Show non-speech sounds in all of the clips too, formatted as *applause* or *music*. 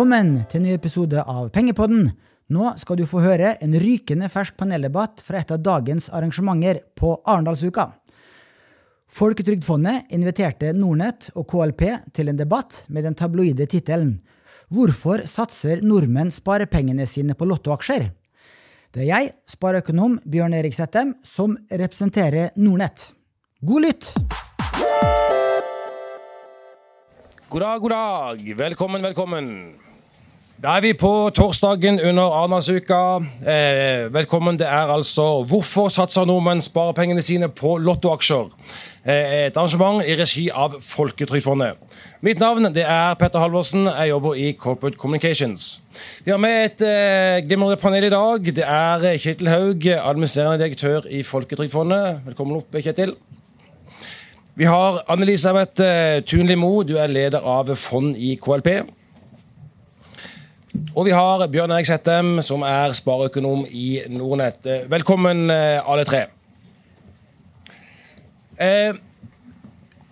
Velkommen til en ny episode av Pengepodden. Nå skal du få høre en rykende fersk paneldebatt fra et av dagens arrangementer på Arendalsuka. Folketrygdfondet inviterte Nornett og KLP til en debatt med den tabloide tittelen Hvorfor satser nordmenn sparepengene sine på lottoaksjer? Det er jeg, spareøkonom Bjørn Erik Settem, som representerer Nornett. God lytt! God dag, god dag. Velkommen, velkommen. Da er vi på torsdagen under Arendalsuka. Eh, velkommen. Det er altså 'Hvorfor satser nordmenn sparepengene sine på lottoaksjer?' Eh, et arrangement i regi av Folketrygdfondet. Mitt navn det er Petter Halvorsen. Jeg jobber i Corporate Communications. Vi har med et eh, glimrende panel i dag. Det er Kjetil Haug, administrerende direktør i Folketrygdfondet. Velkommen opp, Kjetil. Vi har Anne-Elisabeth eh, Tunli Moe, du er leder av fond i KLP. Og vi har Bjørn Erik Settem, som er spareøkonom i Nordnett. Velkommen, eh, alle tre. Eh,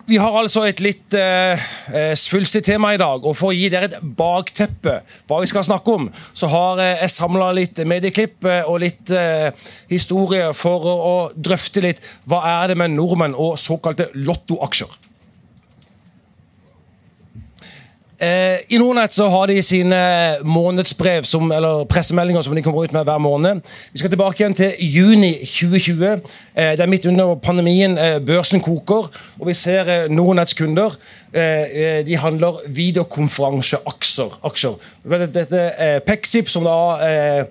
vi har altså et litt eh, eh, svulstig tema i dag, og for å gi dere et bakteppe hva vi skal snakke om, så har eh, jeg samla litt medieklipp og litt eh, historie for å, å drøfte litt hva er det med nordmenn og såkalte lottoaksjer. Eh, I Nordnett så har de sine månedsbrev, som, eller pressemeldinger som de kommer ut med hver måned. Vi skal tilbake igjen til juni 2020. Eh, det er midt under pandemien. Eh, børsen koker, og vi ser eh, Nordnetts kunder. Eh, eh, de handler videokonferanseaksjer. Aksjer. Dette er Pexip, som da eh,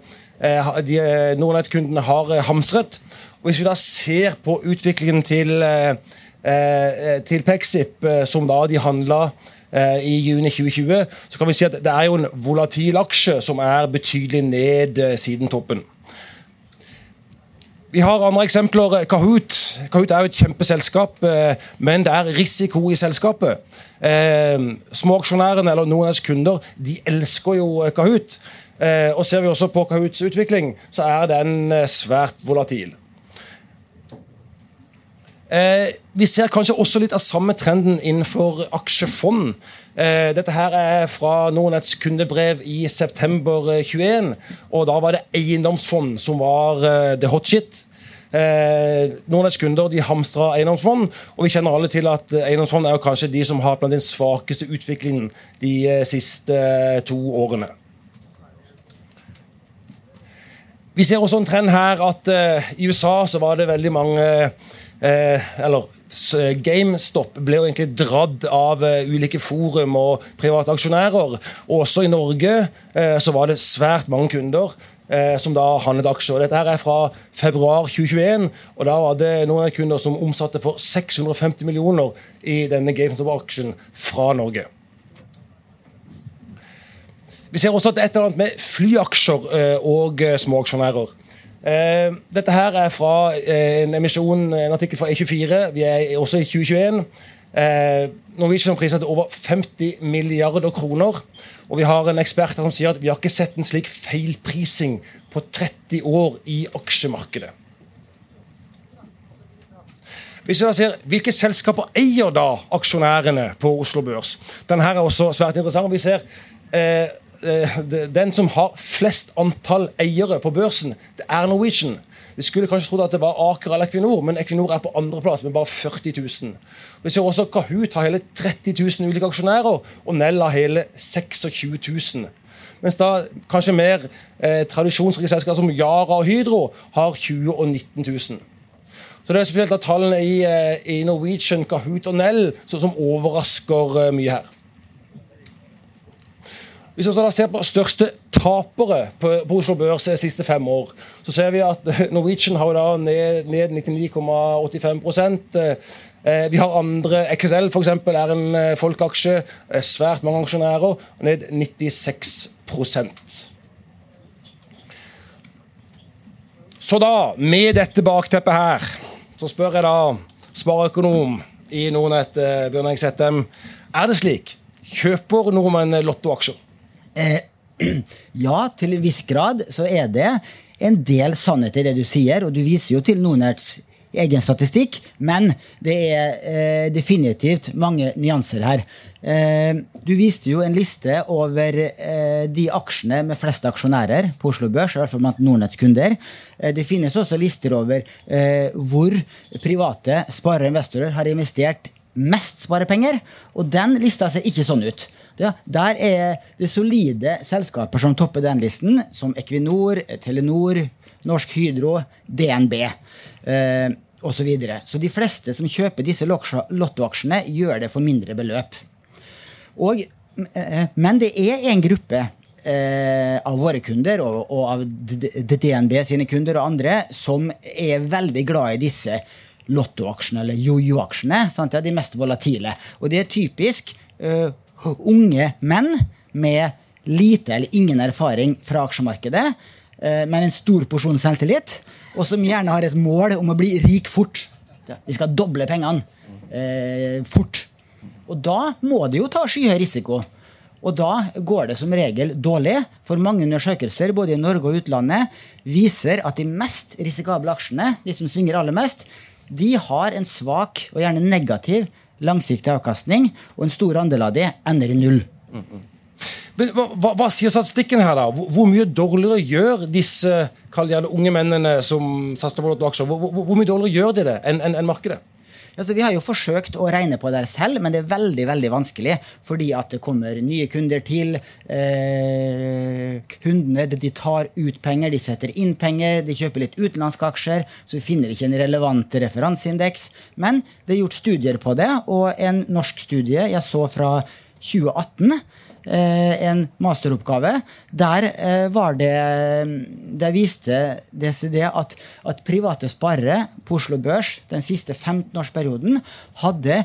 eh, de, eh, Nordnett-kundene har eh, hamstret. Og Hvis vi da ser på utviklingen til, eh, eh, til Pexip, eh, som da de handla eh, i juni 2020, så kan vi si at det er jo en volatil aksje som er betydelig ned eh, siden toppen. Vi har andre eksempler. Kahoot. Kahoot er jo et kjempeselskap, eh, men det er risiko i selskapet. Eh, Småaksjonærene eller noen av deres kunder de elsker jo eh, Kahoot. Eh, og Ser vi også på Kahoots utvikling, så er den eh, svært volatil. Eh, vi ser kanskje også litt av samme trenden innenfor aksjefond. Eh, dette her er fra Nordnetts kundebrev i september eh, 21. og Da var det eiendomsfond som var eh, the hot shit. Eh, Nordnetts kunder de hamstra eiendomsfond, og vi kjenner alle til at eh, eiendomsfond er jo kanskje de som har blant den svakeste utviklingen de eh, siste eh, to årene. Vi ser også en trend her at eh, i USA så var det veldig mange eh, Eller GameStop ble jo egentlig dratt av eh, ulike forum og private aksjonærer. Og også i Norge eh, så var det svært mange kunder eh, som da handlet aksjer. Dette her er fra februar 2021, og da var det noen kunder som omsatte for 650 millioner i denne GameStop-aksjen fra Norge. Vi ser også at det er et eller annet med flyaksjer eh, og eh, småaksjonærer. Eh, dette her er fra eh, en emisjon, en artikkel fra E24. Vi er også i 2021. Eh, Norwegian har priser til over 50 milliarder kroner. Og vi har en ekspert som sier at vi har ikke sett en slik feilprising på 30 år i aksjemarkedet. Hvis vi da ser, Hvilke selskaper eier da aksjonærene på Oslo Børs? Denne er også svært interessant. Vi ser eh, Den som har flest antall eiere på børsen, det er Norwegian. Vi skulle kanskje trodd at det var Aker eller Equinor, men Equinor er på andreplass med bare 40 000. Vi ser også Kahoot har hele 30 000 ulike aksjonærer, og Nell har hele 26 000. Mens da kanskje mer eh, tradisjonsrike selskaper som Yara og Hydro har 20 og 19 000. Så Det er spesielt at tallene i, eh, i Norwegian, Kahoot og Nell som overrasker eh, mye her. Hvis vi ser på største tapere på, på Oslo Børs de siste fem år, så ser vi at eh, Norwegian har da ned, ned 99,85 eh, Vi har andre XSL eksempel, er en eh, folkeaksje. eh, Svært mange aksjonærer. Ned 96% Så da, med dette bakteppet her, så spør jeg da spareøkonom i Nordnett, eh, Bjørn Settem, er det slik? Kjøper nordmenn lottoaksjer? Eh, *clears throat* ja, til en viss grad så er det en del sannhet i det du sier, og du viser jo til Nordnetts egen statistikk, men det er eh, definitivt mange nyanser her. Eh, du viste jo en liste over eh, de aksjene med flest aksjonærer på Oslo Børs, i hvert fall blant Nordnetts kunder. Eh, det finnes også lister over eh, hvor private sparere og investorer har investert mest sparepenger, og den lista ser ikke sånn ut. Ja, der er det solide selskaper som topper den listen, som Equinor, Telenor, Norsk Hydro, DNB eh, osv. Så, videre. så de fleste som kjøper disse lottoaksjene, gjør det for mindre beløp. Og, eh, men det er en gruppe eh, av våre kunder og, og av DNB sine kunder og andre som er veldig glad i disse lottoaksjene, eller jojo-aksjene. Ja, de mest volatile. Og det er typisk uh, unge menn med lite eller ingen erfaring fra aksjemarkedet, uh, men en stor porsjon selvtillit, og som gjerne har et mål om å bli rik fort. De skal doble pengene eh, fort. Og da må de jo ta skyhøy risiko. Og da går det som regel dårlig, for mange undersøkelser både i Norge og utlandet viser at de mest risikable aksjene, de som svinger aller mest, de har en svak og gjerne negativ langsiktig avkastning, og en stor andel av det ender i null. Men hva, hva, sier statistikken her, da? Hvor, hvor mye dårligere gjør disse unge mennene som satser på aksjer, hvor, hvor, hvor, mye dårligere gjør de det enn en, en markedet? Altså, vi har jo forsøkt å regne på det selv, men det er veldig veldig vanskelig. Fordi at det kommer nye kunder til. Eh, kundene de tar ut penger, de setter inn penger, de kjøper litt utenlandske aksjer. Så vi finner ikke en relevant referanseindeks. Men det er gjort studier på det, og en norsk studie jeg så fra 2018 Eh, en masteroppgave. Der eh, var det Der viste DCD at, at private sparere på Oslo Børs den siste 15-årsperioden hadde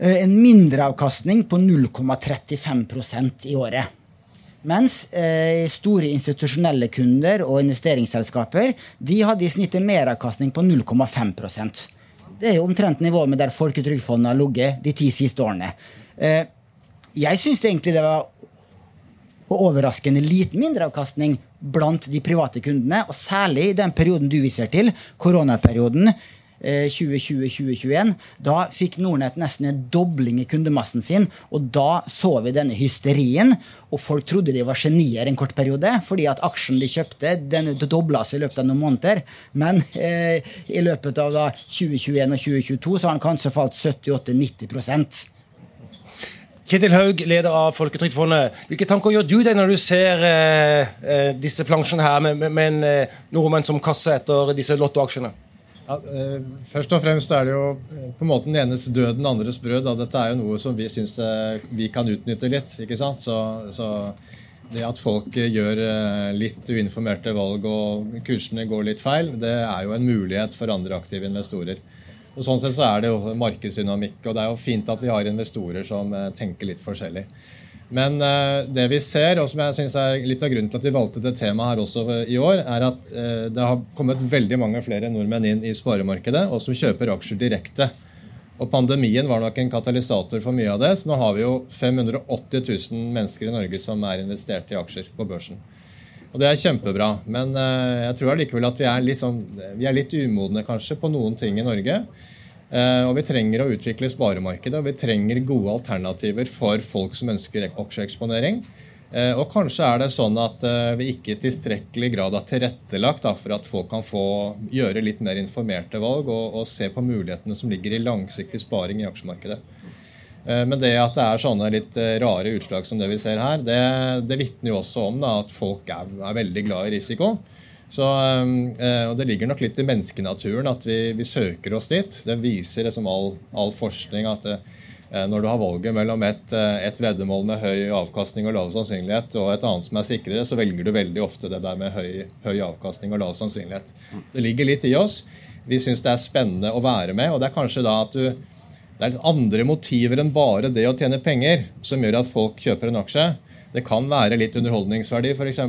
eh, en mindreavkastning på 0,35% i året. Mens eh, store institusjonelle kunder og investeringsselskaper de hadde i snitt en meravkastning på 0,5% Det er jo omtrent nivået med der Folketrygdfondet har ligget de ti siste årene. Eh, jeg syns egentlig det var overraskende liten mindreavkastning blant de private kundene, og særlig i den perioden du viser til, koronaperioden. 2020-2021, eh, Da fikk Nordnett nesten en dobling i kundemassen sin. Og da så vi denne hysterien, og folk trodde de var genier en kort periode. Fordi at aksjen de kjøpte, den dobla seg i løpet av noen måneder. Men eh, i løpet av da 2021 og 2022 så har den kanskje falt 78-90 Ketil Haug, leder av Folketrygdfondet. Hvilke tanker gjør du deg når du ser eh, eh, disse plansjene her med, med, med en eh, nordmenn som kasser etter disse lottoaksjene? Ja, eh, først og fremst er det jo eh, på en måte den enes død, den andres brød. Da. Dette er jo noe som vi syns eh, vi kan utnytte litt. ikke sant? Så, så det at folk gjør litt uinformerte valg og kursene går litt feil, det er jo en mulighet for andre aktive investorer. Og Sånn sett så er det jo markedsdynamikk, og det er jo fint at vi har investorer som eh, tenker litt forskjellig. Men uh, det vi ser, og som jeg synes er litt av grunnen til at vi valgte det temaet her også i år, er at uh, det har kommet veldig mange flere nordmenn inn i sparemarkedet, og som kjøper aksjer direkte. Og Pandemien var nok en katalysator for mye av det. Så nå har vi jo 580 000 mennesker i Norge som er investert i aksjer på børsen. Og det er kjempebra. Men uh, jeg tror allikevel at vi er, litt sånn, vi er litt umodne kanskje på noen ting i Norge. Uh, og vi trenger å utvikle sparemarkedet, og vi trenger gode alternativer for folk som ønsker aksjeeksponering. Uh, og kanskje er det sånn at vi ikke i tilstrekkelig grad har tilrettelagt for at folk kan få gjøre litt mer informerte valg og, og se på mulighetene som ligger i langsiktig sparing i aksjemarkedet. Eh, men det at det er sånne litt eh, rare utslag som det vi ser her, det, det vitner jo også om da, at folk er, er, veldig glad i risiko. Så, eh, og Det ligger nok litt i menneskenaturen at vi, vi søker oss dit. Det viser liksom all, all forskning at det, når du har valget mellom et, et, veddemål med høy avkastning og lav sannsynlighet og et annet som er sikrere, så velger du veldig ofte det der med høy, høy avkastning og lav sannsynlighet. Det ligger litt i oss. Vi syns det er spennende å være med, og det er kanskje da at du det er andre motiver enn bare det å tjene penger som gjør at folk kjøper en aksje. Det kan være litt underholdningsverdi, f.eks.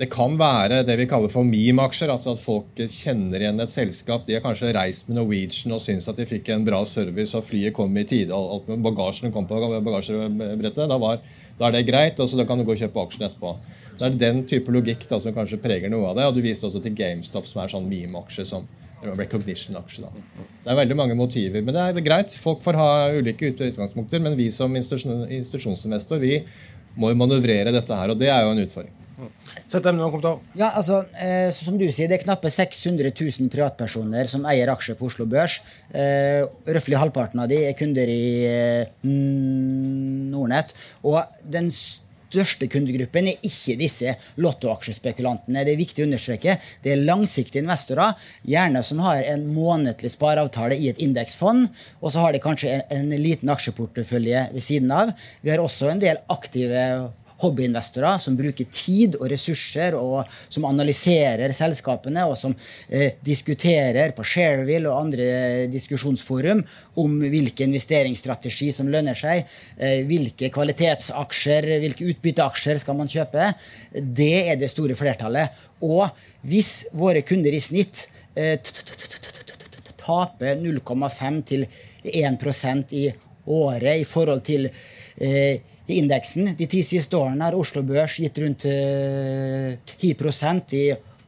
Det kan være det vi kaller for meme-aksjer, altså at folk kjenner igjen et selskap. De har kanskje reist med Norwegian og syns at de fikk en bra service, og flyet kom i tide. og alt med Bagasjen kom på bagasjebrettet. Da, var, da er det greit, og så da kan du gå og kjøpe aksjen etterpå. Det er den type logikk da, som kanskje preger noe av det. og Du viste også til GameStop, som er sånn meme-aksje som recognition-aksje. Det er veldig mange motiver. Men det er, greit. Folk får ha ulike utgangspunkter, men vi som institusjon, institusjonsinvestor vi må manøvrere dette her, og det er jo en utfordring. Sett dem noen kommentarer. Ja, altså, eh, som du sier, Det er knappe 600 000 privatpersoner som eier aksjer på Oslo Børs. Eh, Røftlig halvparten av de er kunder i eh, Nordnett. Og den største kundegruppen er ikke disse lottoaksjespekulantene. Det er viktig å understreke. Det er langsiktige investorer, gjerne som har en månedlig spareavtale i et indeksfond, og så har de kanskje en, en liten aksjeportefølje ved siden av. Vi har også en del aktive hobbyinvestorer som bruker tid og ressurser, og som analyserer selskapene, og som eh, diskuterer på Shareville og andre diskusjonsforum om hvilken investeringsstrategi som lønner seg, eh, hvilke kvalitetsaksjer, hvilke utbytteaksjer skal man kjøpe. Det er det store flertallet. Og hvis våre kunder i snitt taper 0,5 til 1% i året i forhold til eh, i indeksen. De ti siste årene har Oslo Børs gitt rundt 10 eh, i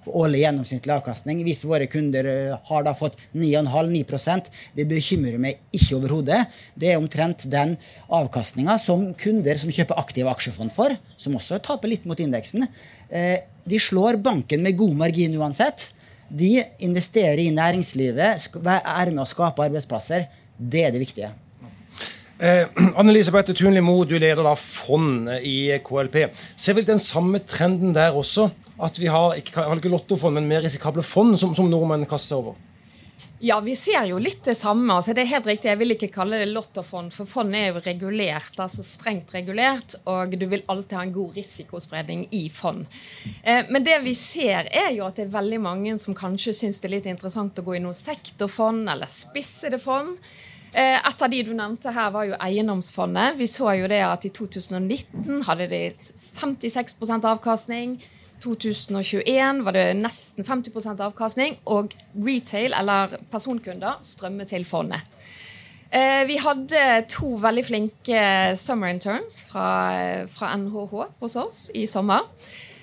årlig gjennomsnittlig avkastning. Hvis våre kunder eh, har da fått 9,5-9% det bekymrer meg ikke overhodet. Det er omtrent den avkastninga som kunder som kjøper aktive aksjefond for, som også taper litt mot indeksen, eh, de slår banken med god margin uansett. De investerer i næringslivet, er med å skape arbeidsplasser. Det er det viktige. Eh, *clears throat* Anne-Elisabeth Tunli Moe, du leder da fond i KLP. Ser vi den samme trenden der også? At vi har ikke, ikke lottofond, men mer risikable fond som, som nordmenn kaster over? Ja, vi ser jo litt det samme. Altså, det er helt riktig, Jeg vil ikke kalle det lottofond, for fond er jo regulert, altså strengt regulert. Og du vil alltid ha en god risikospredning i fond. Eh, men det vi ser, er jo at det er veldig mange som kanskje syns det er litt interessant å gå i noe sektorfond eller spissede fond. Eh, et av de du nevnte her, var jo eiendomsfondet. Vi så jo det at i 2019 hadde de 56% avkastning. 2021 var det nesten 50% avkastning. Og retail, eller personkunder, strømmer til fondet. Eh, vi hadde to veldig flinke summer interns fra, fra NHH hos oss i sommer.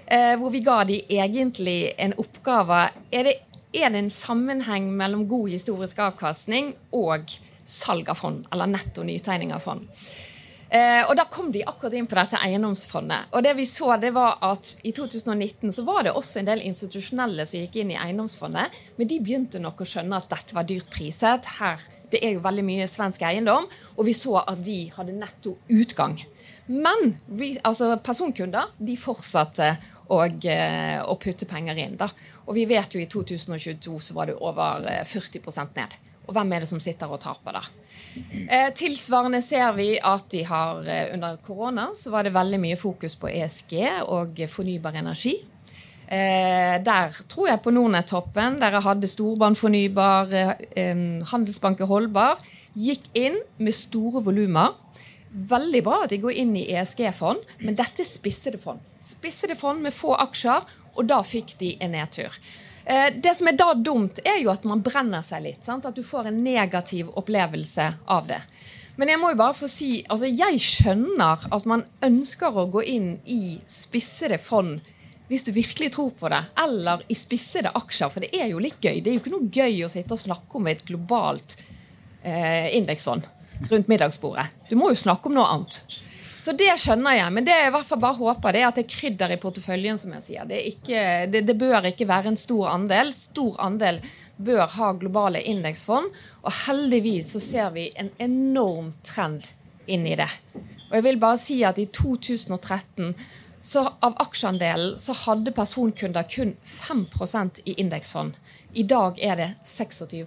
Eh, hvor vi ga de egentlig en oppgave. Er det, er det en sammenheng mellom god historisk avkastning og salg av fond, eller netto nytegning av fond. Eh, og Da kom de akkurat inn på dette eiendomsfondet. Og det vi så det var at I 2019 så var det også en del institusjonelle som gikk inn i eiendomsfondet. Men de begynte nok å skjønne at dette var dyrt priset. Her, Det er jo veldig mye svensk eiendom. Og vi så at de hadde netto utgang. Men altså, personkunder de fortsatte å, eh, å putte penger inn. da. Og vi vet jo i 2022 så var det over 40 eh, ned. Og hvem er det som sitter og taper da? Eh, tilsvarende ser vi at de har eh, under korona så var det veldig mye fokus på ESG og fornybar energi. Eh, der tror jeg på Nordnett-toppen, der jeg hadde Storbanen Fornybar, eh, Handelsbanken Holdbar, gikk inn med store volumer. Veldig bra at de går inn i ESG-fond, men dette er spissede fond. Spissede fond med få aksjer, og da fikk de en nedtur. Eh, det som er da dumt, er jo at man brenner seg litt. Sant? At du får en negativ opplevelse av det. Men jeg må jo bare få si, altså jeg skjønner at man ønsker å gå inn i spissede fond hvis du virkelig tror på det, eller i spissede aksjer. For det er jo litt gøy. Det er jo ikke noe gøy å sitte og snakke om et globalt eh, indeksfond rundt middagsbordet. Du må jo snakke om noe annet. Så det skjønner jeg. Men det jeg i hvert fall bare håper, det er at det er krydder i porteføljen, som jeg sier. Det, ikke, det, det, bør ikke være en stor andel. Stor andel bør ha globale indeksfond. Og heldigvis så ser vi en enorm trend inn i det. Og jeg vil bare si at i 2013 så av aksjeandelen så hadde personkunder kun 5% i indeksfond. I dag er det 26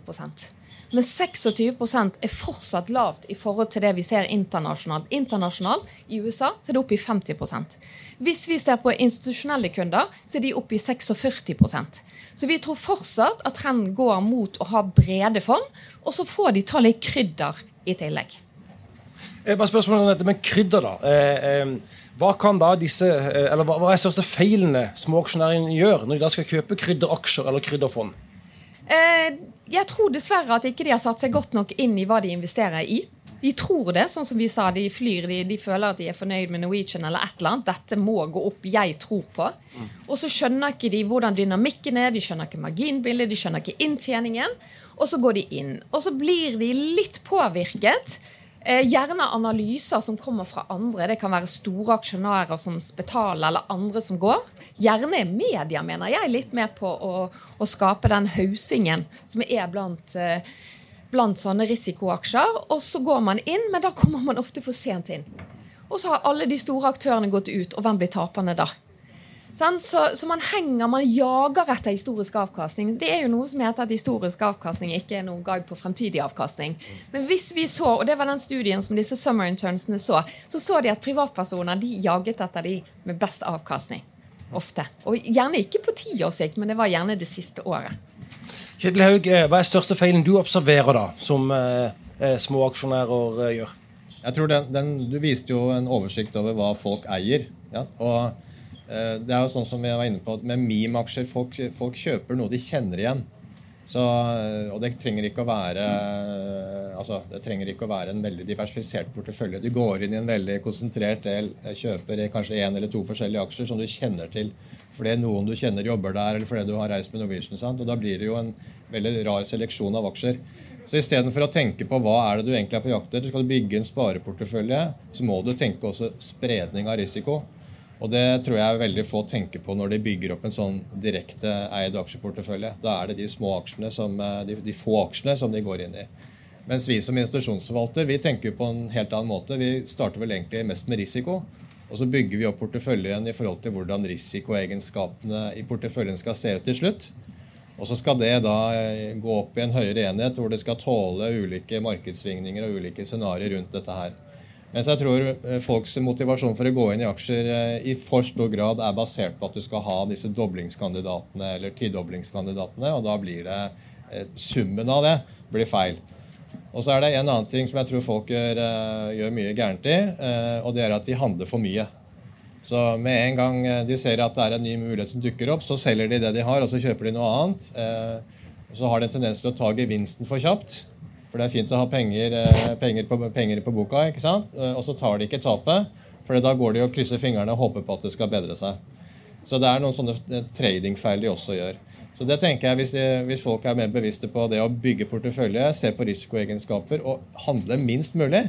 men 26% er fortsatt lavt i forhold til det vi ser internasjonalt. Internasjonalt i USA så er det oppe i 50 Hvis vi ser på institusjonelle kunder, så er de oppe i 46% Så vi tror fortsatt at trenden går mot å ha brede fond, og så får de ta litt krydder i tillegg. Eh, bare spørsmål om dette med krydder, da. Eh, eh, hva kan da disse, eller hva er største feilene småaksjonærene gjør når de da skal kjøpe krydderaksjer eller krydderfond? Eh, jeg tror dessverre at ikke de har satt seg godt nok inn i hva de investerer i. De tror det, sånn som vi sa. De flyr, de, de, føler at de er fornøyd med Norwegian eller et eller annet. Dette må gå opp. Jeg tror på. Og så skjønner ikke de hvordan dynamikken er, de skjønner ikke marginbildet, de skjønner ikke inntjeningen. Og så går de inn. Og så blir de litt påvirket. Eh, gjerne analyser som kommer fra andre. Det kan være store aksjonærer som betaler, eller andre som går. Gjerne media, mener jeg, litt med på å, å skape den hausingen som er blant eh, blant sånne risikoaksjer. Og så går man inn, men da kommer man ofte for sent inn. Og så har alle de store aktørene gått ut, og hvem blir taperne da? Så, så, man henger, man jager etter historisk avkastning. Det er jo noe som heter at historisk avkastning ikke er noen guide på fremtidig avkastning. Men hvis vi så, og det var den studien som disse summer internsene så, så så de at privatpersoner de jaget etter de med best avkastning. Ofte. Og gjerne ikke på ti års sikt, men det var gjerne det siste året. Kjetil Haug, eh, hva er største feilen du observerer da, som eh, eh små aksjonærer eh, gjør? Jeg tror den, den, Du viste jo en oversikt over hva folk eier. Ja? Og det er jo sånn som jeg var inne på, Med meme-aksjer folk, folk, kjøper noe de kjenner igjen. Så, og det trenger ikke å være altså, det trenger ikke å være en veldig diversifisert portefølje. Du går inn i en veldig konsentrert del, kjøper kanskje én eller to forskjellige aksjer som du kjenner til fordi noen du kjenner jobber der, eller fordi du har reist med Norwegian. Sant? Og Da blir det jo en veldig rar seleksjon av aksjer. Så istedenfor å tenke på hva er det du egentlig er på jakt etter, skal du bygge en spareportefølje, så må du tenke også spredning av risiko. Og det tror jeg veldig få tenker på når de bygger opp en sånn direkte eid aksjeportefølje. Da er det de små aksjene som, eh, de, de få aksjene som de går inn i. Mens vi som institusjonsforvalter vi tenker på en helt annen måte. Vi starter vel egentlig mest med risiko. Og så bygger vi opp porteføljen i forhold til hvordan risikoegenskapene i porteføljen skal se ut til slutt. Og så skal det da eh, gå opp i en høyere enhet hvor det skal tåle ulike markedssvingninger og ulike scenarioer rundt dette her. Mens jeg tror eh, folks motivasjon for å gå inn i aksjer eh, i for stor grad er basert på at du skal ha disse doblingskandidatene eller tidoblingskandidatene, og da blir det summen av det blir feil. Og så er det en annen ting som jeg tror folk gjør, gjør mye gærent i, og det er at de handler for mye. Så med en gang eh, de ser at det er en ny mulighet som dukker opp, så selger de det de har, og så kjøper de noe annet. Så har de en tendens til å ta gevinsten for kjapt. For det er fint å ha penger, penger, på, penger på, boka, ikke sant? og så tar de ikke tapet. For da går de og krysser fingrene og håper på at det skal bedre seg. Så det er noen sånne tradingfeil de også gjør. Så det tenker jeg, hvis, hvis, folk er mer bevisste på det å bygge portefølje, se på risikoegenskaper og handle minst mulig,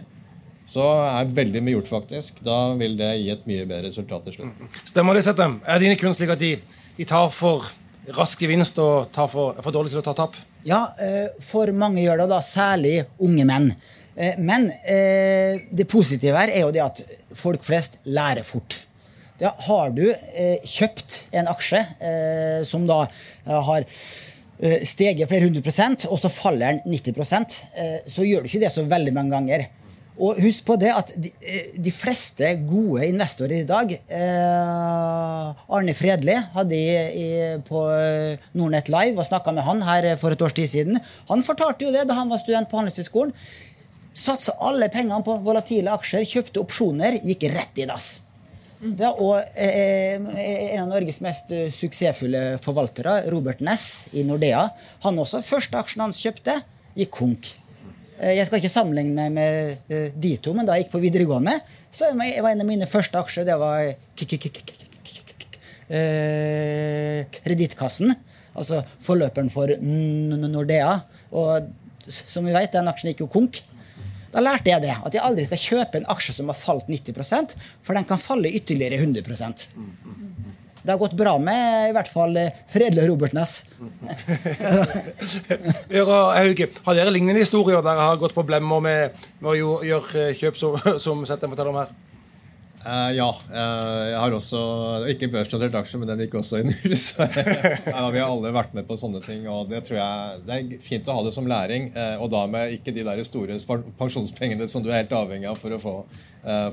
så er veldig mye gjort, faktisk. Da vil det gi et mye bedre resultat til slutt. Stemmer det, Settem? Er dine kunder slik at de, de, tar for rask gevinst og for, er for dårlig til å ta tap? Ja, eh, for mange gjør det, da, særlig unge menn. Eh, men eh, det positive her er jo det at folk flest lærer fort. Ja, har du kjøpt en aksje som da har steget flere hundre prosent, og så faller den 90 eh, så gjør du ikke det så veldig mange ganger. Og husk på det at de, eh, de fleste gode investorer i dag Arne Fredli hadde i, i, på Nordnett Live og snakka med han her for et års tid siden. Han fortalte jo det da han var student på Handelshøyskolen. Satsa alle pengene på volatile aksjer, kjøpte opsjoner, gikk rett i dass. Det er òg eh, en av Norges mest eh, suksessfulle forvaltere, Robert Ness i Nordea. Han også, Første aksjen han kjøpte, gikk konk. Eh, jeg skal ikke sammenligne med de to, men da jeg gikk på videregående, så var en av mine første aksjer det var Kredittkassen. Altså forløperen for Nordea. Og som vi vet, den aksjen gikk jo konk. Da lærte jeg det. At jeg aldri skal kjøpe en aksje som har falt 90% for den kan falle ytterligere 100 det har gått bra med i hvert fall fredelig Fredle og Robert Næss. *laughs* har dere lignende historier der dere har gått problemer med, med å gjøre eh, kjøp som, *laughs* som Setten forteller om her? Uh, ja. Uh, jeg har også ikke børsnotert aksjer, men den gikk også i null. *laughs* ja, vi har alle vært med på sånne ting. og Det tror jeg det er fint å ha det som læring. Uh, og da med ikke de der store pensjonspengene som du er helt avhengig av for å få,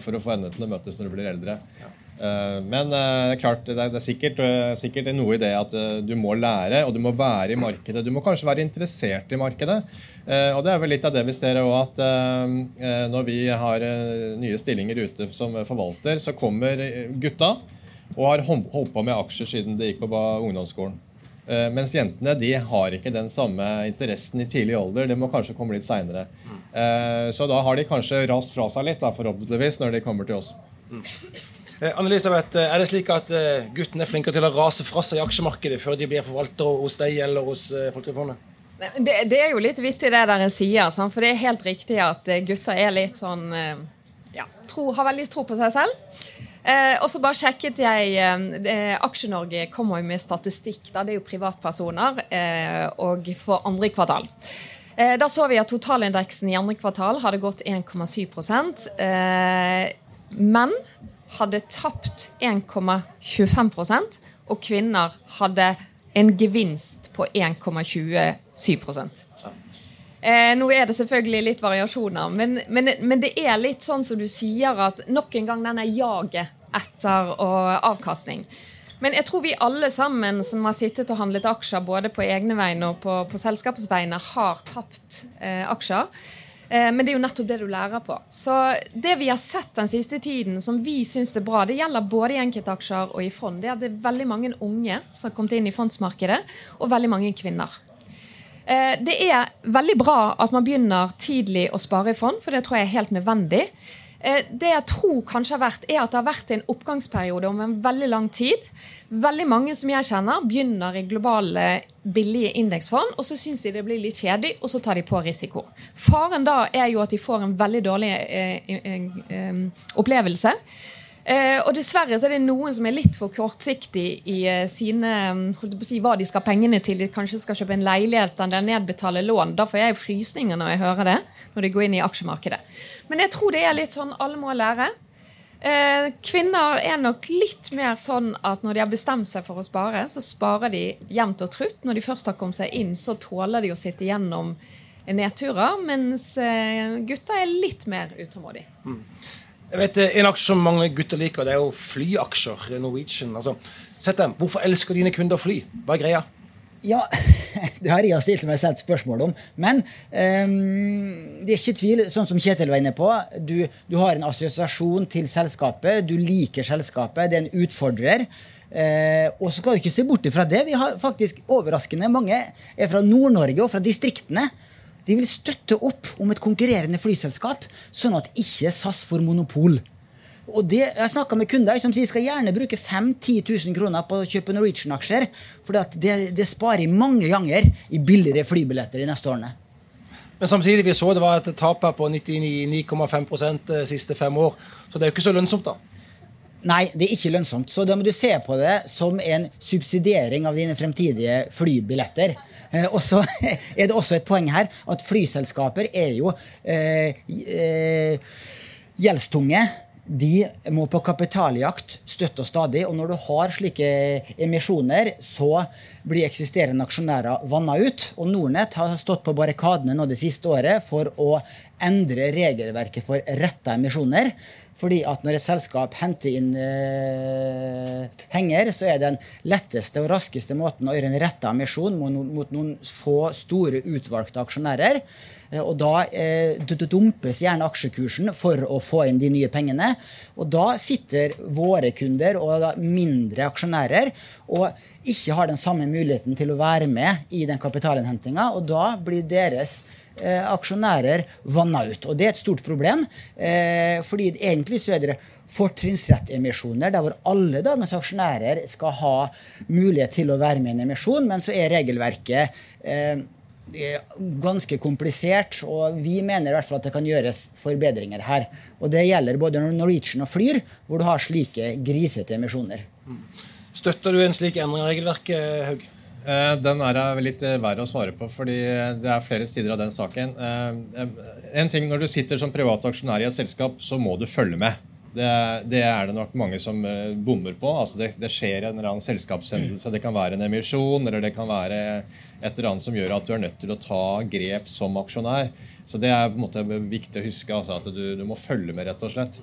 for å få endene til å møtes når du blir eldre. Ja. Men uh, det er, det er sikkert, uh, sikkert, noe i det at du må lære, og du må være i markedet. Du må kanskje være interessert i markedet. Eh, og det er vel litt av det vi ser òg, at eh, eh, når vi har nye stillinger ute som forvalter, så kommer gutta og har holdt på med aksjer siden de gikk på ungdomsskolen. Eh, mens jentene de har ikke den samme interessen i tidlig alder. Det må kanskje komme litt seinere. Eh, så da har de kanskje rast fra seg litt, da, forhåpentligvis, når de kommer til oss. Mm. Anne-Elisabeth, Er det slik at guttene er flinkere til å rase fra seg i aksjemarkedet før de blir forvaltere hos deg eller hos Folketrygdfondet? Det, det, er jo litt vittig det dere sier, for det er helt riktig at gutter er litt sånn ja, tro, har veldig tro på seg selv. Eh, og så bare sjekket jeg eh, Aksje-Norge kommer jo med statistikk. Da. Det er jo privatpersoner. Eh, og for andre kvartal. Eh, da så vi at totalindeksen i andre kvartal hadde gått 1,7 eh, Menn hadde tapt 1,25% og kvinner hadde en gevinst på 1,27 Eh, nå er det selvfølgelig litt variasjoner, men, men, men, det er litt sånn som du sier, at nok en gang denne jaget etter avkastning. Men jeg tror vi alle sammen som har sittet og handlet aksjer både på egne vegne og på, på selskapets vegne, har tapt eh, aksjer. Eh, men det er jo nettopp det du lærer på. Så det vi har sett den siste tiden som vi syns er bra, det gjelder både i enkeltaksjer og i fond, det er at det er veldig mange unge som har kommet inn i fondsmarkedet, og veldig mange kvinner. Eh, det er veldig bra at man begynner tidlig å spare i fond, for det tror jeg er helt nødvendig. Eh, det jeg tror kanskje har vært, er at det har vært en oppgangsperiode om en veldig lang tid. Veldig mange som jeg kjenner, begynner i globale billige indeksfond, og så syns de det blir litt kjedelig, og så tar de på risiko. Faren da er jo at de får en veldig dårlig eh, eh, opplevelse. Eh, og dessverre så er det noen som er litt for kortsiktig i eh, sine holdt på å si, hva de skal ha pengene til. De kanskje skal kjøpe en leilighet eller nedbetale lån. Da får jeg frysninger når jeg hører det. Når de går inn i aksjemarkedet. Men jeg tror det er litt sånn alle må lære. Eh, kvinner er nok litt mer sånn at når de har bestemt seg for å spare, så sparer de jevnt og trutt. Når de først har kommet seg inn, så tåler de å sitte gjennom nedturer. Mens gutter er litt mer utålmodige. Mm. Jeg vet eh, En aksje som mange gutter liker, det er jo flyaksjer. Norwegian. Altså, sett dem. Hvorfor elsker dine kunder fly? Hva er greia? Ja, *laughs* det har jeg stilt meg selv spørsmål om. Men um, det er ikke tvil, sånn som Kjetil var inne på. Du, du, har en assosiasjon til selskapet. Du liker selskapet. Det er en utfordrer. Uh, og så skal du ikke se bort fra det. Vi har faktisk overraskende mange er fra Nord-Norge og fra distriktene. De vil støtte opp om et konkurrerende flyselskap, sånn at ikke SAS får monopol. Og det, Jeg snakka med kunder som sier skal gjerne bruke 5 10 000 kroner på å kjøpe Norwegian-aksjer, for det, det, sparer mange ganger i billigere flybilletter de neste årene. Men samtidig vi så det var et tap her på 99,5% de siste fem år. Så det er jo ikke så lønnsomt, da. Nei, det er ikke lønnsomt. Så da må du se på det som en subsidiering av dine fremtidige flybilletter. Eh, og så *laughs* er det også et poeng her at flyselskaper er jo eh, eh, gjeldstunge. De må på kapitaljakt støtte stadig. Og når du har slike emisjoner, så blir eksisterende aksjonærer vanna ut. Og Nornett har stått på barrikadene nå det siste året for å endre regelverket for retta emisjoner. Fordi at når et selskap henter inn eh, henger, så er den letteste og raskeste måten å gjøre en retta emisjon mot, mot, noen få store utvalgte aksjonærer. Eh, og da eh, dumpes gjerne aksjekursen for å få inn de nye pengene. Og da sitter våre kunder og mindre aksjonærer og ikke har den samme muligheten til å være med i den kapitalinnhentinga, og da blir deres eh, aksjonærer ut. Og det er et stort problem, eh, fordi egentlig så er det fortrinnsrettemisjoner der hvor alle dagens aksjonærer skal ha mulighet til å være med i en emisjon, men så er regelverket eh, ganske komplisert, og vi mener i hvert fall at det kan gjøres forbedringer her. Og det gjelder både Norwegian og Flyr, hvor du har slike grisete emisjoner. Støtter du en slik endring av regelverket, Haug? Eh, den er litt eh, verre å svare på, fordi det er flere sider av den saken. Eh, en ting, Når du sitter som privat aksjonær i et selskap, så må du følge med. Det er det nok mange som bommer på. Altså det, det, skjer en eller annen selskapshendelse. Det kan være en emisjon, eller det kan være et eller annet som gjør at du er nødt til å ta grep som aksjonær. Så det er på en måte viktig å huske. Altså at du, du må følge med, rett og slett.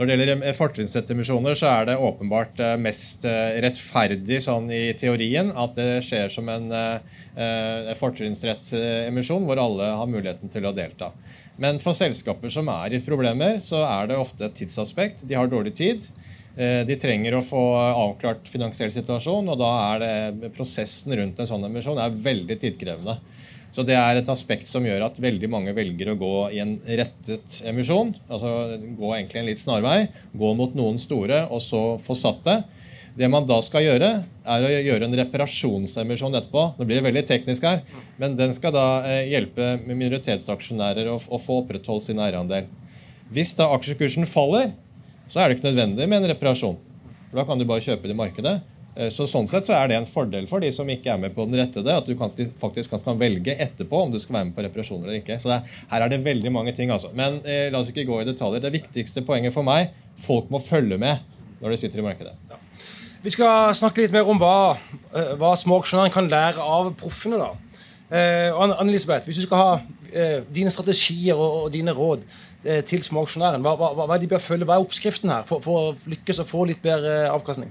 Når det gjelder eh, fortrinnsrettemisjoner, så er det åpenbart eh, mest eh, rettferdig sånn i teorien at det skjer som en fortrinnsrettsemisjon hvor alle har muligheten til å delta. Men for selskaper som er i problemer, så er det ofte et tidsaspekt. De har dårlig tid. De trenger å få avklart finansiell situasjon, og da er det prosessen rundt en sånn emisjon er veldig tidkrevende. Så Det er et aspekt som gjør at veldig mange velger å gå i en rettet emisjon. altså Gå egentlig en litt snarvei, gå mot noen store, og så få satt det. Det man da skal gjøre, er å gjøre en reparasjonsemisjon etterpå. Nå blir det veldig teknisk her, men den skal da eh, hjelpe minoritetsaksjonærer å, få opprettholdt sin eierandel. Hvis da aksjekursen faller, så er det ikke nødvendig med en reparasjon. For Da kan du bare kjøpe det i markedet. Eh, så Sånn sett så er det en fordel for de som ikke er med på den rettede, at du kan, faktisk kan velge etterpå om du skal være med på reparasjoner eller ikke. Så er, Her er det veldig mange ting. altså. Men eh, la oss ikke gå i detaljer. Det viktigste poenget for meg folk må følge med når de sitter i markedet. Ja. Vi skal snakke litt mer om hva, eh, hva småaksjonærene kan lære av proffene. da. Eh, Anne-Elisabeth, hvis du skal ha eh, dine strategier og, og dine råd eh, til småaksjonæren, hva, hva, hva, følge? Hva er oppskriften her for, for, å lykkes og få litt bedre avkastning?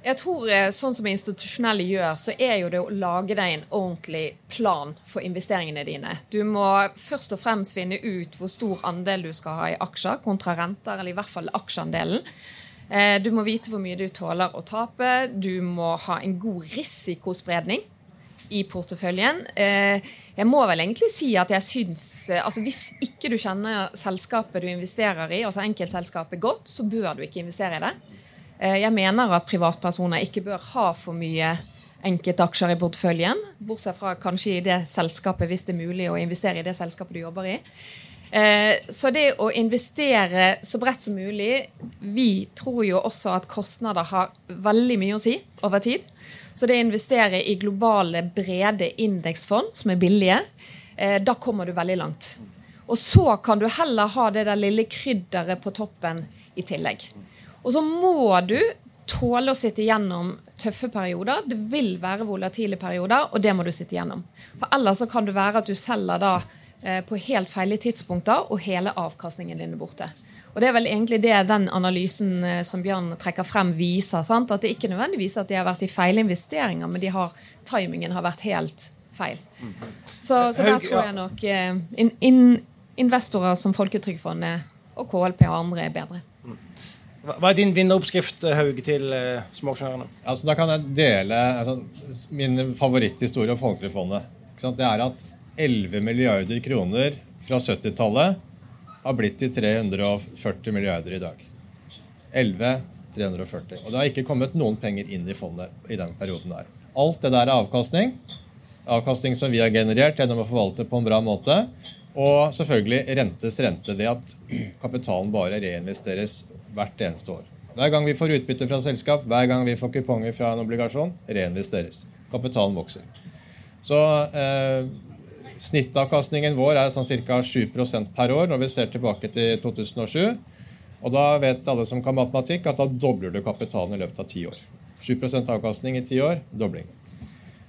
Jeg tror eh, sånn som institusjonelle gjør, så er jo det å lage deg en ordentlig plan for investeringene dine. Du må først og fremst finne ut hvor stor andel du skal ha i aksjer kontra renter, eller i hvert fall aksjeandelen. Eh, du må vite hvor mye du tåler å tape. Du må ha en god risikospredning i porteføljen. Eh, jeg må vel egentlig si at jeg syns altså Hvis ikke du kjenner selskapet du investerer i, altså enkeltselskapet godt, så bør du ikke investere i det. Eh, jeg mener at privatpersoner ikke bør ha for mye enkeltaksjer i porteføljen, bortsett fra kanskje i det selskapet, hvis det er mulig å investere i det selskapet du jobber i. Eh, så det å investere så bredt som mulig Vi tror jo også at kostnader har veldig mye å si over tid. Så det å investere i globale, brede indeksfond som er billige, eh, da kommer du veldig langt. Og så kan du heller ha det der lille krydderet på toppen i tillegg. Og så må du tåle å sitte gjennom tøffe perioder. Det vil være volatile perioder, og det må du sitte gjennom. For ellers så kan det være at du selger da eh, på helt feile tidspunkter, og hele avkastningen din er borte. Og Det er vel egentlig det den analysen eh, som Bjørn trekker frem, viser. Sant? At det ikke nødvendigvis at de har vært i feile investeringer, men de har, timingen har vært helt feil. Så, så der tror jeg nok eh, in, in, investorer som Folketrygdfondet og KLP og andre er bedre. Hva er din vinneroppskrift Haug, til uh, småaksjonærene? Altså, da kan jeg dele altså, min favoritthistorie om Folketrygdfondet. Det er at 11 milliarder kroner fra 70-tallet har blitt til 340 milliarder i dag. 11, 340. Og det har ikke kommet noen penger inn i fondet i den perioden der. Alt det der er avkastning. Avkastning som vi har generert gjennom å forvalte på en bra måte. Og selvfølgelig rentes rente. Det at kapitalen bare reinvesteres hvert eneste år. Hver gang vi får utbytte fra selskap, hver gang vi får kuponger fra en obligasjon, reinvesteres. Kapitalen vokser. Så eh, Snittavkastningen vår er sånn ca. 7% per år når vi ser tilbake til 2007. Og da vet alle som kan matematikk, at da dobler du kapitalen i løpet av ti år. 7% avkastning i ti år dobling.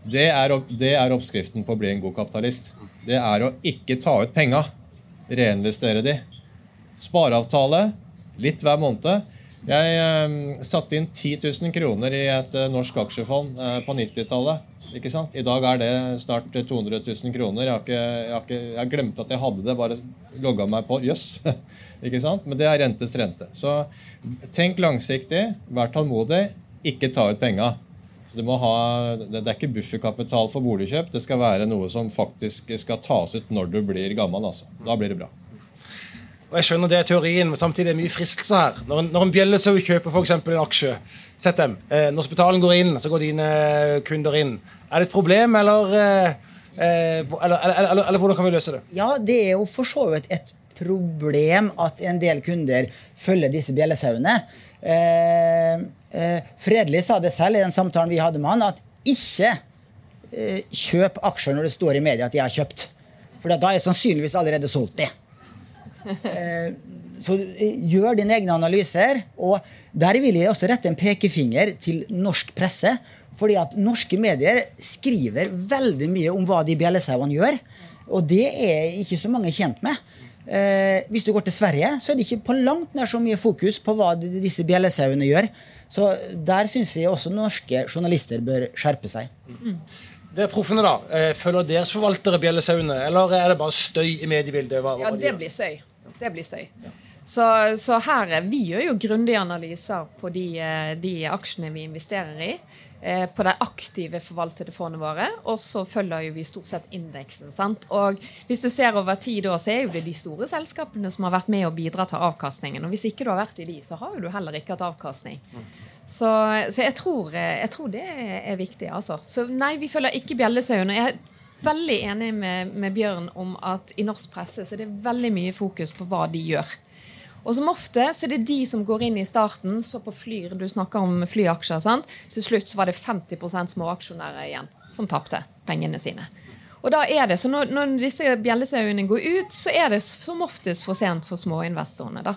Det er, det er, oppskriften på å bli en god kapitalist. Det er å ikke ta ut penga, reinvestere de. Spareavtale Litt hver måned. Jeg eh, satte inn 10 000 kroner i et eh, norsk aksjefond eh, på 90-tallet. Ikke sant? I dag er det snart 200 000 kroner. Jeg har, ikke, jeg har, ikke, jeg glemte at jeg hadde det, bare logga meg på. Jøss. Yes. *laughs* ikke sant? Men det er rentes rente. Så tenk langsiktig, vær tålmodig, ikke ta ut penga. Så ha, det er ikke bufferkapital for boligkjøp. Det skal være noe som faktisk skal tas ut når du blir gammel. Altså. Da blir det bra. Og Jeg skjønner det er teorien, men samtidig er det mye fristelser her. Når en, når en bjellesau kjøper f.eks. en aksje, sett dem. Eh, når spitalen går inn, så går dine kunder inn. Er det et problem, eller, eh, eh eller, eller, eller, eller hvordan kan vi løse det? Ja, Det er jo for så vidt et problem at en del kunder følger disse bjellesauene. Eh, Fredelig sa det selv i den samtalen vi hadde med han, at ikke eh, kjøp aksjer når det står i media at de har kjøpt. For da er sannsynligvis allerede solgt de. Eh, så eh, gjør dine egne analyser. Og der vil jeg også rette en pekefinger til norsk presse. Fordi at norske medier skriver veldig mye om hva de bjellesauene gjør. Og det er ikke så mange kjent med. Eh, hvis du går til Sverige, så er det ikke på langt nær så mye fokus på hva disse bjellesauene gjør. Så der syns jeg også norske journalister bør skjerpe seg. Mm. Det er proffene, da. Følger deres forvaltere bjellesauene, eller er det bare støy i mediebildet? Hva, hva ja, det blir støy. Det blir støy. Så, så her, vi gjør jo grundige analyser på de, de aksjene vi investerer i. Eh, på de aktive forvaltede fondene våre. Og så følger jo vi stort sett indeksen. sant? Og hvis du ser over tid, da, så er jo det de store selskapene som har vært med å bidra til avkastningen. Og hvis ikke du har vært i de, så har jo du heller ikke hatt avkastning. Så, så jeg, tror, jeg, tror, det er viktig, altså. Så nei, vi følger ikke bjellesauene. Jeg er veldig enig med, med Bjørn om at i norsk presse så er det veldig mye fokus på hva de gjør. Og som ofte så er det de som går inn i starten, så på flyr, du snakker om flyaksjer. sant? Til slutt så var det 50% småaksjonærer igjen som tapte pengene sine. Og da er det, så Når, når disse bjellesauene går ut, så er det som oftest for sent for småinvestorene. da.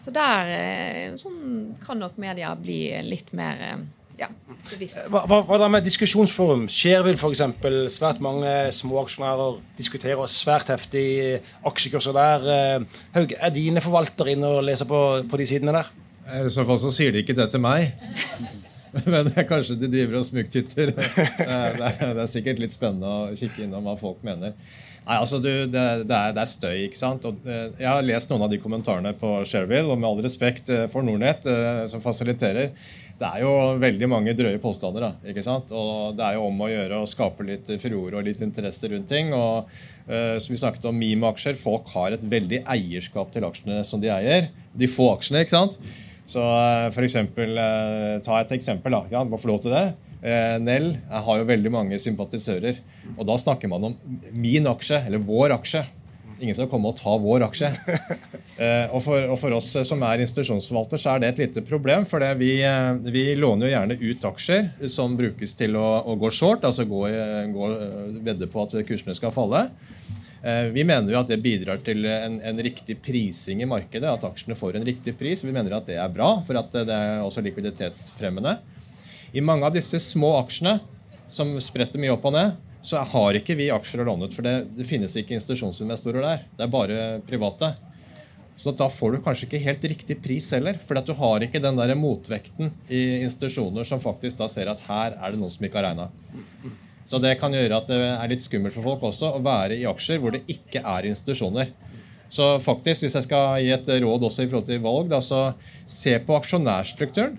Så der eh, sånn kan nok media bli litt mer eh, ja, hva, hva, hva da med diskusjonsforum? Shareville f.eks. Svært mange småaksjonærer diskuterer svært heftig aksjekurser der. Eh, Haug, er dine forvaltere inne og leser på, på de sidene der? I så fall så sier de ikke det til meg. *laughs* Men kanskje de driver og smugtitter. Det, det, er sikkert litt spennende å kikke innom hva folk mener. Nei, altså du, det, det, er, det, er, støy. ikke sant? Og, eh, jeg har lest noen av de kommentarene på Shareville, og med all respekt eh, for Nordnett, som fasiliterer det er jo veldig mange drøye påstander. da, ikke sant? Og Det er jo om å gjøre å skape litt furore og litt interesse rundt ting. og uh, som Vi snakket om Mime-aksjer. Folk har et veldig eierskap til aksjene som de eier. De få aksjene. ikke sant? Så uh, for eksempel, uh, Ta et eksempel. da, ja, må få lov til det. Nell har jo veldig mange sympatisører. og Da snakker man om min aksje, eller vår aksje ingen skal komme og ta vår aksje. Eh, og, for, og, for, oss som er institusjonsforvalter, så er det et lite problem. For vi, eh, vi, låner jo gjerne ut aksjer som brukes til å, å gå short, altså gå, gå, vedde på at kursene skal falle. Eh, vi mener jo at det bidrar til en, en, riktig prising i markedet, at aksjene får en riktig pris. Vi mener at det er bra, for at det er også likviditetsfremmende. I mange av disse små aksjene, som spretter mye opp og ned, så har ikke vi aksjer å låne ut. For det, det, finnes ikke institusjonsinvestorer der. Det er bare private. Så da får du kanskje ikke helt riktig pris heller. For du har ikke den der motvekten i institusjoner som faktisk da ser at her er det noen som ikke har regna. Så det kan gjøre at det er litt skummelt for folk også å være i aksjer hvor det ikke er institusjoner. Så faktisk, hvis jeg skal gi et råd også i forhold til valg, da, så se på aksjonærstrukturen.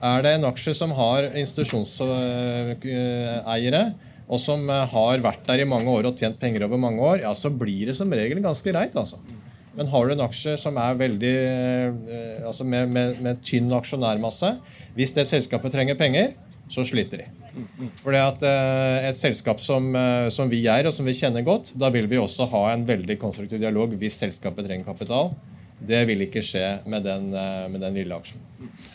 Er det en aksje som har institusjonseiere, og som har vært der i mange år og tjent penger over mange år, ja, så blir det som regel ganske greit. altså. Men har du en aksje som er veldig, eh, altså med, med, med, tynn aksjonærmasse Hvis det selskapet trenger penger, så sliter de. Fordi at eh, Et selskap som, eh, som, vi er, og som vi kjenner godt, da vil vi også ha en veldig konstruktiv dialog hvis selskapet trenger kapital. Det vil ikke skje med den, med den lille aksjen.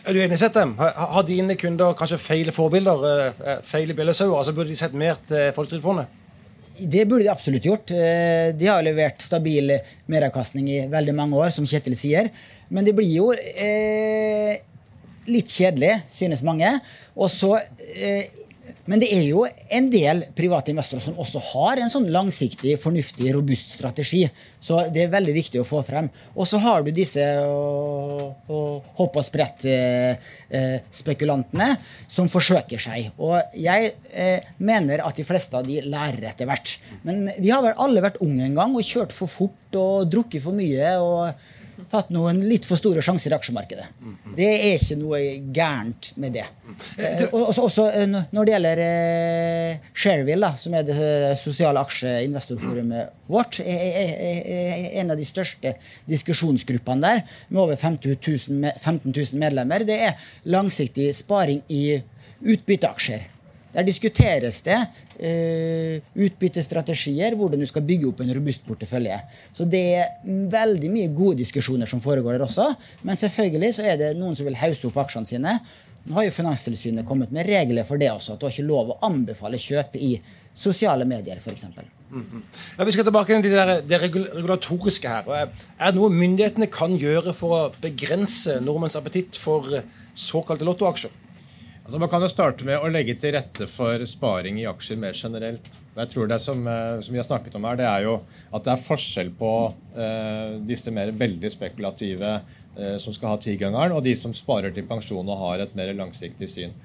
Er du enig, Settem? Har dine kunder kanskje feil forbilder? Feil bjellesauer? Altså burde de sett mer til Folketrygdfondet? Det burde de absolutt gjort. De har levert stabil meravkastning i veldig mange år, som Kjetil sier. Men det blir jo eh, litt kjedelig, synes mange. Og så eh, men det er jo en del private investorer som også har en sånn langsiktig, fornuftig, robust strategi. Så det er veldig viktig å få frem. Og så har du disse hopp og sprett-spekulantene eh, som forsøker seg. Og jeg eh, mener at de fleste av de lærer etter hvert. Men vi har vel alle vært unge en gang og kjørt for fort og drukket for mye. og tatt noen litt for store sjanser i aksjemarkedet. Det er ikke noe gærent med det. Eh, også, også, eh, når det gjelder eh, Shareville, som er det sosiale aksjeinvestorforumet vårt, er, en av de største diskusjonsgruppene der, med over 15 000, 15 000 medlemmer. Det er langsiktig sparing i utbytteaksjer. Der diskuteres det uh, utbyttestrategier, hvordan du skal bygge opp en robust portefølje. Så det er veldig mye gode diskusjoner som foregår der også. Men selvfølgelig så er det noen som vil hause opp aksjene sine. Nå har jo Finanstilsynet kommet med regler for det også, at du har ikke lov å anbefale kjøp i sosiale medier, f.eks. Mm ja, vi skal tilbake til det, det regulatoriske her. Er det noe myndighetene kan gjøre for å begrense nordmenns appetitt for såkalte lottoaksjer? Altså man kan jo starte med å legge til rette for sparing i aksjer mer generelt. Jeg tror Det som, eh, som vi har snakket om her, det er jo at det er forskjell på uh, disse mer veldig spekulative uh, som skal ha tigangeren, og de som sparer til pensjon og har et mer langsiktig syn.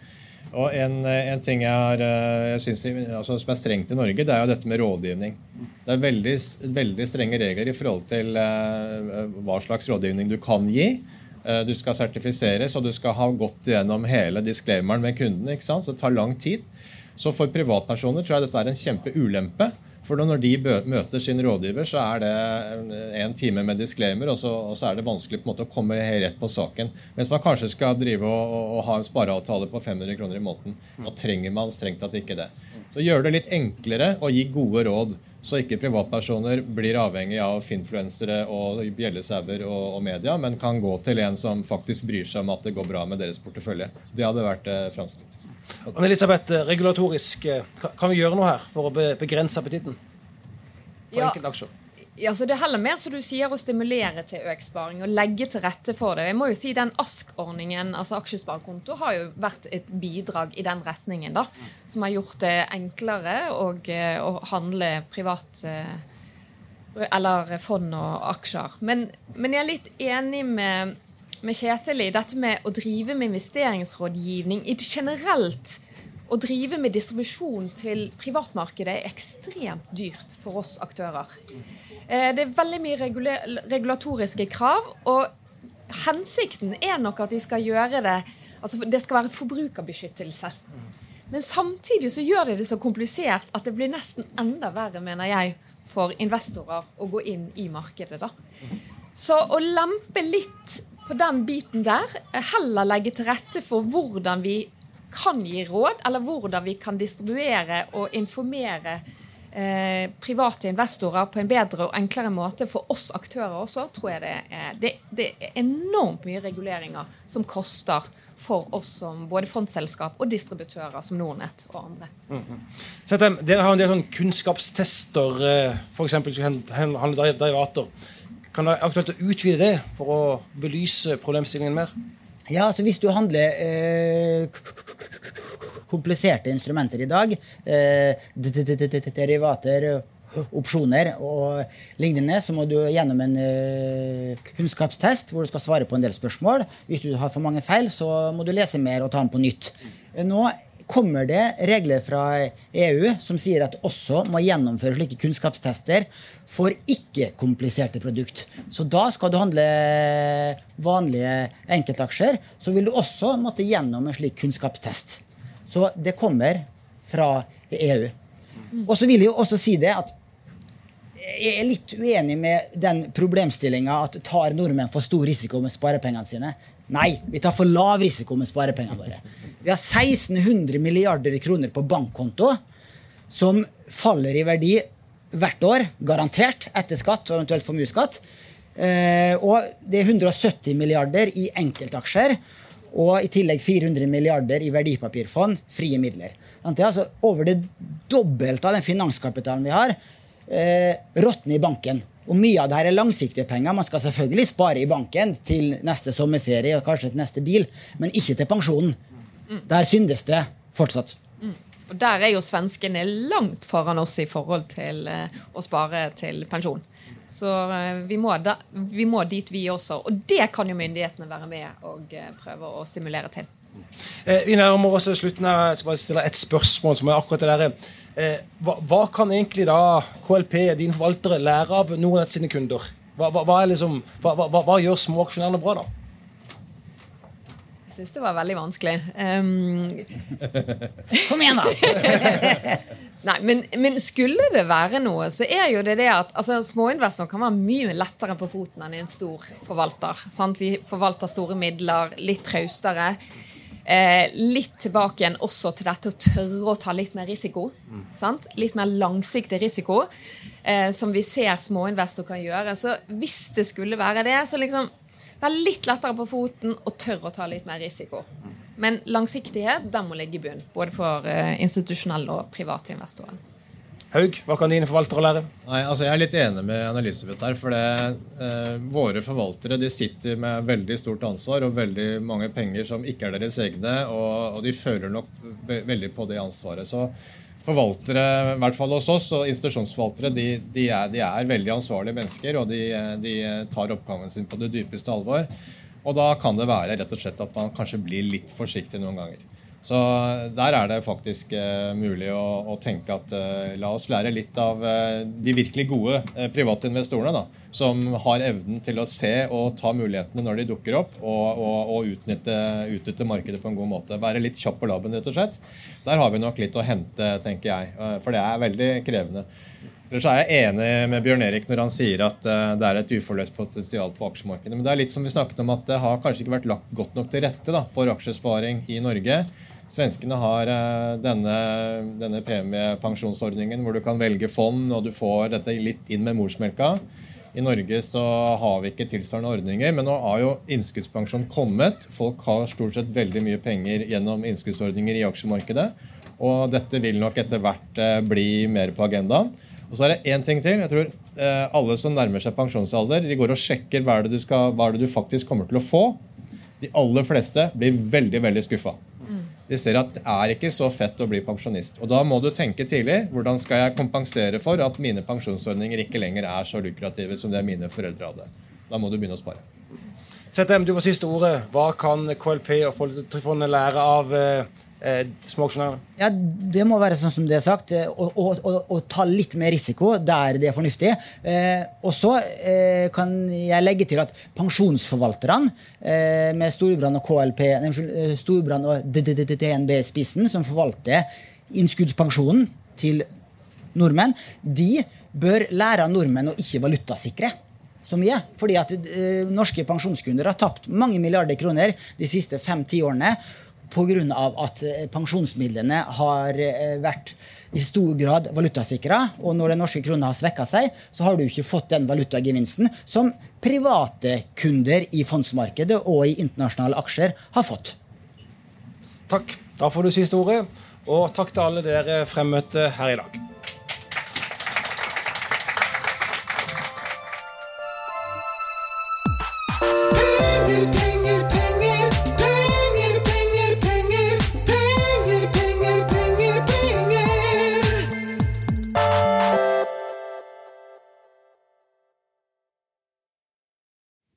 Og En, en ting jeg, har, jeg synes, altså, som er strengt i Norge, det er jo dette med rådgivning. Det er veldig, veldig strenge regler i forhold til uh, hva slags rådgivning du kan gi. Uh, du skal sertifiseres, og du skal ha gått gjennom hele disclaimeren med kundene. ikke sant? Så det tar lang tid. Så for privatpersoner tror jeg dette er en kjempeulempe. For når de møter sin rådgiver, så er det en time med disclaimer, og så, og så er det vanskelig på en måte å komme rett på saken. Mens man kanskje skal drive og, og, og ha en spareavtale på 500 kroner i måneden. Da trenger man strengt tatt ikke det. Så gjør det litt enklere å gi gode råd, så ikke privatpersoner blir avhengig av finfluensere og bjellesauer og, og, media, men kan gå til en som faktisk bryr seg om at det går bra med deres portefølje. Det hadde vært eh, framskritt. Elisabeth, eh, regulatorisk, eh, kan vi gjøre noe her for å begrense appetitten på ja. enkeltaksjer? Ja, så Det er heller mer som du sier å stimulere til økt sparing og legge til rette for det. Jeg må jo si Den ASK-ordningen, altså aksjesparekonto, har jo vært et bidrag i den retningen. da, Som har gjort det enklere å, eh, å handle privat eller fond og aksjer. Men, men jeg er litt enig med med Kjetil i dette med å drive med investeringsrådgivning i generelt å drive med distribusjon til privatmarkedet er ekstremt dyrt for oss aktører. Eh, det er veldig mye regulatoriske krav, og hensikten er nok at de skal gjøre det Altså det skal være forbrukerbeskyttelse. Men samtidig så gjør de det så komplisert at det blir nesten enda verre, mener jeg, for investorer å gå inn i markedet. da. Så å lempe litt på den biten der heller legge til rette for hvordan vi kan gi råd, eller hvordan vi kan distribuere og informere eh, private investorer på en bedre og enklere måte for oss aktører også, tror jeg det er, det, det er enormt mye reguleringer som koster for oss som både fondsselskap og distributører som Nordnett og andre. Mm -hmm. Så dere har en del sånn kunnskapstester, eh, f.eks. handler derivater. Kan det være aktuelt å utvide det for å belyse problemstillingen mer? Ja, altså Hvis du handler eh, kompliserte instrumenter i dag, eh, derivater, opsjoner og lignende, så må du gjennom en uh, kunnskapstest hvor du skal svare på en del spørsmål. Hvis du har for mange feil, så må du lese mer og ta den på nytt. Nå kommer det regler fra EU som sier at du også må gjennomføre slike kunnskapstester for ikke-kompliserte produkt. Så da skal du handle vanlige enkeltaksjer, så vil du også måtte gjennom en slik kunnskapstest. Så det kommer fra EU. Og så vil jeg også si det at jeg er litt uenig med den problemstillinga at tar nordmenn for stor risiko med sparepengene sine. Nei, vi tar for lav risiko med sparepengene våre. Vi har 1600 milliarder kroner på bankkonto som faller i verdi hvert år, garantert, etter skatt og eventuelt formuesskatt. Eh, og det er 170 milliarder i enkeltaksjer. Og i tillegg 400 milliarder i verdipapirfond, frie midler. Det er altså over det dobbelte av den finanskapitalen vi har, eh, råtner i banken. Og mye av det her er langsiktige penger. Man skal selvfølgelig spare i banken til neste sommerferie og kanskje til neste bil, men ikke til pensjonen. Der syndes det fortsatt. Mm. Og Der er jo svenskene langt foran oss i forhold til uh, å spare til pensjon. Så uh, vi, må da, vi, må dit, vi også. Og det kan jo myndighetene være med og uh, prøve å stimulere til. Vi nærmer oss slutten her. Jeg skal bare stille et spørsmål som er akkurat det der. Eh, hva, hva, kan egentlig da KLP, dine forvaltere, lære av noen av sine kunder? Hva, hva, liksom, hva gjør småaksjonærene bra, da? Jeg syns det var veldig vanskelig. Um... *laughs* Kom igjen, da! *laughs* Nei, men, men, skulle det være noe, så er jo det det at altså, småinvestorer kan være mye lettere på foten enn en stor forvalter. Sant? Vi forvalter store midler, litt traustere. Eh, litt tilbake igjen også til dette å tørre å ta litt mer risiko. Mm. Litt mer langsiktig risiko, eh, som vi ser småinvestorer kan gjøre. Så hvis det skulle være det, så liksom vær litt lettere på foten og tørre å ta litt mer risiko. Men langsiktighet den må ligge i bunn, både for eh, institusjonelle og private investorer. Haug, hva kan dine forvaltere lære? Nei, altså Jeg er litt enig med Anne-Elisabeth her. For det, eh, våre forvaltere de sitter med veldig stort ansvar og veldig mange penger som ikke er deres egne. Og, og de føler nok veldig på det ansvaret. Så forvaltere, i hvert fall hos oss, og institusjonsforvaltere, de, de, er, de er, veldig ansvarlige mennesker. Og de, de tar oppgaven sin på det dypeste alvor. Og da kan det være rett og slett at man kanskje blir litt forsiktig noen ganger. Så der er det faktisk uh, mulig å, å, tenke at uh, la oss lære litt av uh, de virkelig gode private investorene, da, som har evnen til å se og ta mulighetene når de dukker opp, og, og, og utnytte, utnytte, markedet på en god måte. Være litt kjapp på labben, rett og slett. Der har vi nok litt å hente, tenker jeg. For det er veldig krevende. Ellers er jeg enig med Bjørn Erik når han sier at det er et uforløst potensial på aksjemarkedet. Men det er litt som vi snakket om at det har kanskje ikke vært lagt godt nok til rette da, for aksjesparing i Norge. Svenskene har eh, denne, denne premiepensjonsordningen hvor du kan velge fond, og du får dette litt inn med morsmelka. I Norge så har vi ikke tilsvarende ordninger, men nå har jo innskuddspensjon kommet. Folk har stort sett veldig mye penger gjennom innskuddsordninger i aksjemarkedet. Og dette vil nok etter hvert eh, bli mer på agendaen. Og så er det én ting til. Jeg tror eh, Alle som nærmer seg pensjonsalder, de går og sjekker hva er det du, skal, hva er det du faktisk kommer til å få. De aller fleste blir veldig veldig skuffa. Vi ser at det er ikke så fett å bli pensjonist. Og da må du tenke tidlig hvordan skal jeg kompensere for at mine pensjonsordninger ikke lenger er så lukrative som det mine foreldre hadde. Da må du begynne å spare. ZM, du var siste ordet. Hva kan KLP og Folketrygdfondet lære av eh, småaksjonærene? Ja, Det må være sånn som det er sagt, å ta litt mer risiko der det er fornuftig. Eh, og så eh, kan jeg legge til at pensjonsforvalterne, eh, med Storbrann og KLP, nei, Storbrann og DNB spissen, som forvalter innskuddspensjonen til nordmenn, de bør lære av nordmenn å ikke valutasikre så mye. Fordi at ø, norske pensjonskunder har tapt mange milliarder kroner de siste fem-ti årene pga. at eh, pensjonsmidlene har eh, vært i stor grad valutasikra. Og når den norske krona har svekka seg, så har du ikke fått den valutagevinsten som private kunder i fondsmarkedet og i internasjonale aksjer har fått. Takk. Da får du siste ordet. Og takk til alle dere fremmøtte her i dag.